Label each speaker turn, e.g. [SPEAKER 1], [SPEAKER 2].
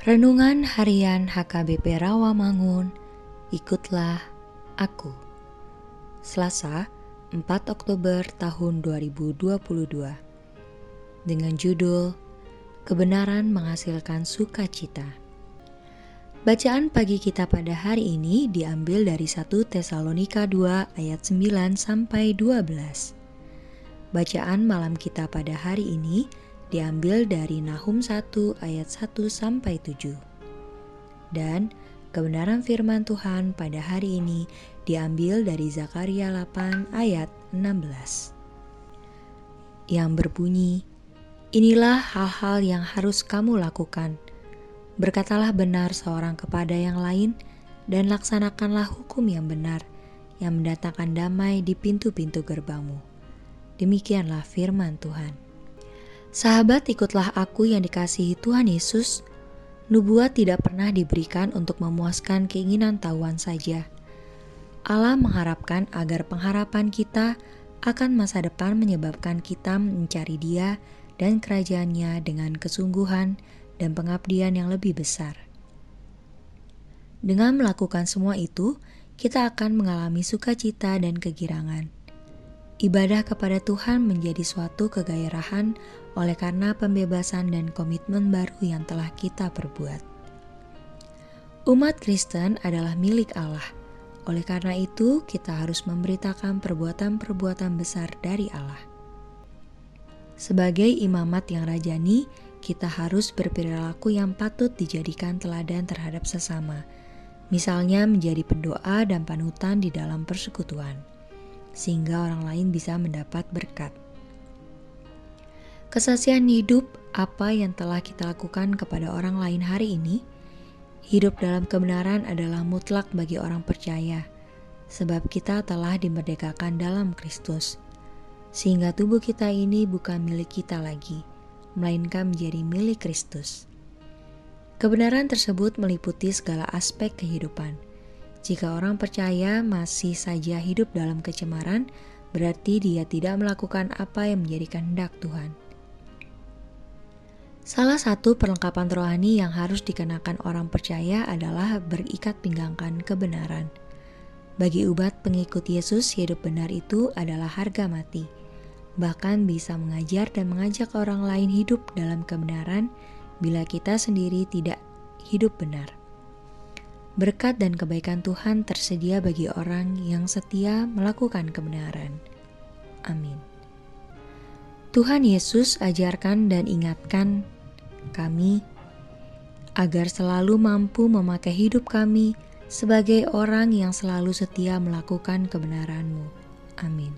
[SPEAKER 1] Renungan Harian HKBP Rawamangun, ikutlah aku. Selasa, 4 Oktober tahun 2022. Dengan judul Kebenaran menghasilkan sukacita. Bacaan pagi kita pada hari ini diambil dari 1 Tesalonika 2 ayat 9 sampai 12. Bacaan malam kita pada hari ini diambil dari Nahum 1 ayat 1 sampai 7. Dan kebenaran firman Tuhan pada hari ini diambil dari Zakaria 8 ayat 16. Yang berbunyi, Inilah hal-hal yang harus kamu lakukan. Berkatalah benar seorang kepada yang lain dan laksanakanlah hukum yang benar yang mendatangkan damai di pintu-pintu gerbangmu. Demikianlah firman Tuhan. Sahabat, ikutlah aku yang dikasihi Tuhan Yesus. Nubuat tidak pernah diberikan untuk memuaskan keinginan tahuan saja. Allah mengharapkan agar pengharapan kita akan masa depan menyebabkan kita mencari Dia dan kerajaannya dengan kesungguhan dan pengabdian yang lebih besar. Dengan melakukan semua itu, kita akan mengalami sukacita dan kegirangan. Ibadah kepada Tuhan menjadi suatu kegairahan oleh karena pembebasan dan komitmen baru yang telah kita perbuat. Umat Kristen adalah milik Allah. Oleh karena itu, kita harus memberitakan perbuatan-perbuatan besar dari Allah. Sebagai imamat yang rajani, kita harus berperilaku yang patut dijadikan teladan terhadap sesama. Misalnya menjadi pendoa dan panutan di dalam persekutuan sehingga orang lain bisa mendapat berkat. Kesaksian hidup apa yang telah kita lakukan kepada orang lain hari ini? Hidup dalam kebenaran adalah mutlak bagi orang percaya, sebab kita telah dimerdekakan dalam Kristus, sehingga tubuh kita ini bukan milik kita lagi, melainkan menjadi milik Kristus. Kebenaran tersebut meliputi segala aspek kehidupan jika orang percaya masih saja hidup dalam kecemaran, berarti dia tidak melakukan apa yang menjadi kehendak Tuhan. Salah satu perlengkapan rohani yang harus dikenakan orang percaya adalah berikat pinggangkan kebenaran. Bagi ubat pengikut Yesus, hidup benar itu adalah harga mati. Bahkan bisa mengajar dan mengajak orang lain hidup dalam kebenaran bila kita sendiri tidak hidup benar. Berkat dan kebaikan Tuhan tersedia bagi orang yang setia melakukan kebenaran. Amin. Tuhan Yesus ajarkan dan ingatkan kami agar selalu mampu memakai hidup kami sebagai orang yang selalu setia melakukan kebenaran-Mu. Amin.